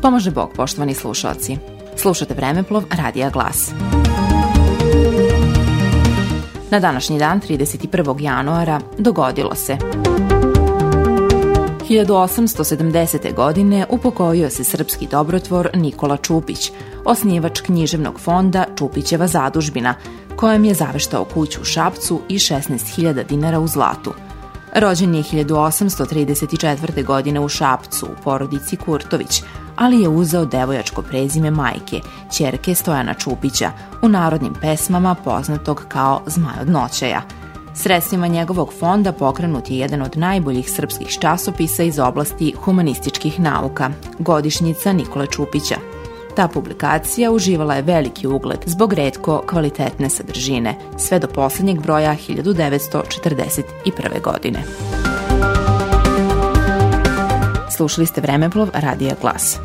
Pomože Bog, poštovani slušalci. Slušate Vremeplov Radija Glas. Na današnji dan, 31. januara, dogodilo se. 1870. godine upokojio se srpski dobrotvor Nikola Čupić, osnivač književnog fonda Čupićeva zadužbina, kojem je zaveštao kuću u Šapcu i 16.000 dinara u zlatu. Rođen je 1834. godine u Šapcu u porodici Kurtović, ali je uzeo devojačko prezime majke, ćerke Stojana Čupića, u narodnim pesmama poznatog kao Zmaj od noćaja. Sredstvima njegovog fonda pokrenut je jedan od najboljih srpskih časopisa iz oblasti humanističkih nauka, godišnjica Nikola Čupića. Ta publikacija uživala je veliki ugled zbog redko kvalitetne sadržine, sve do poslednjeg broja 1941. godine. Slušali ste Vremeplov Radija Glas.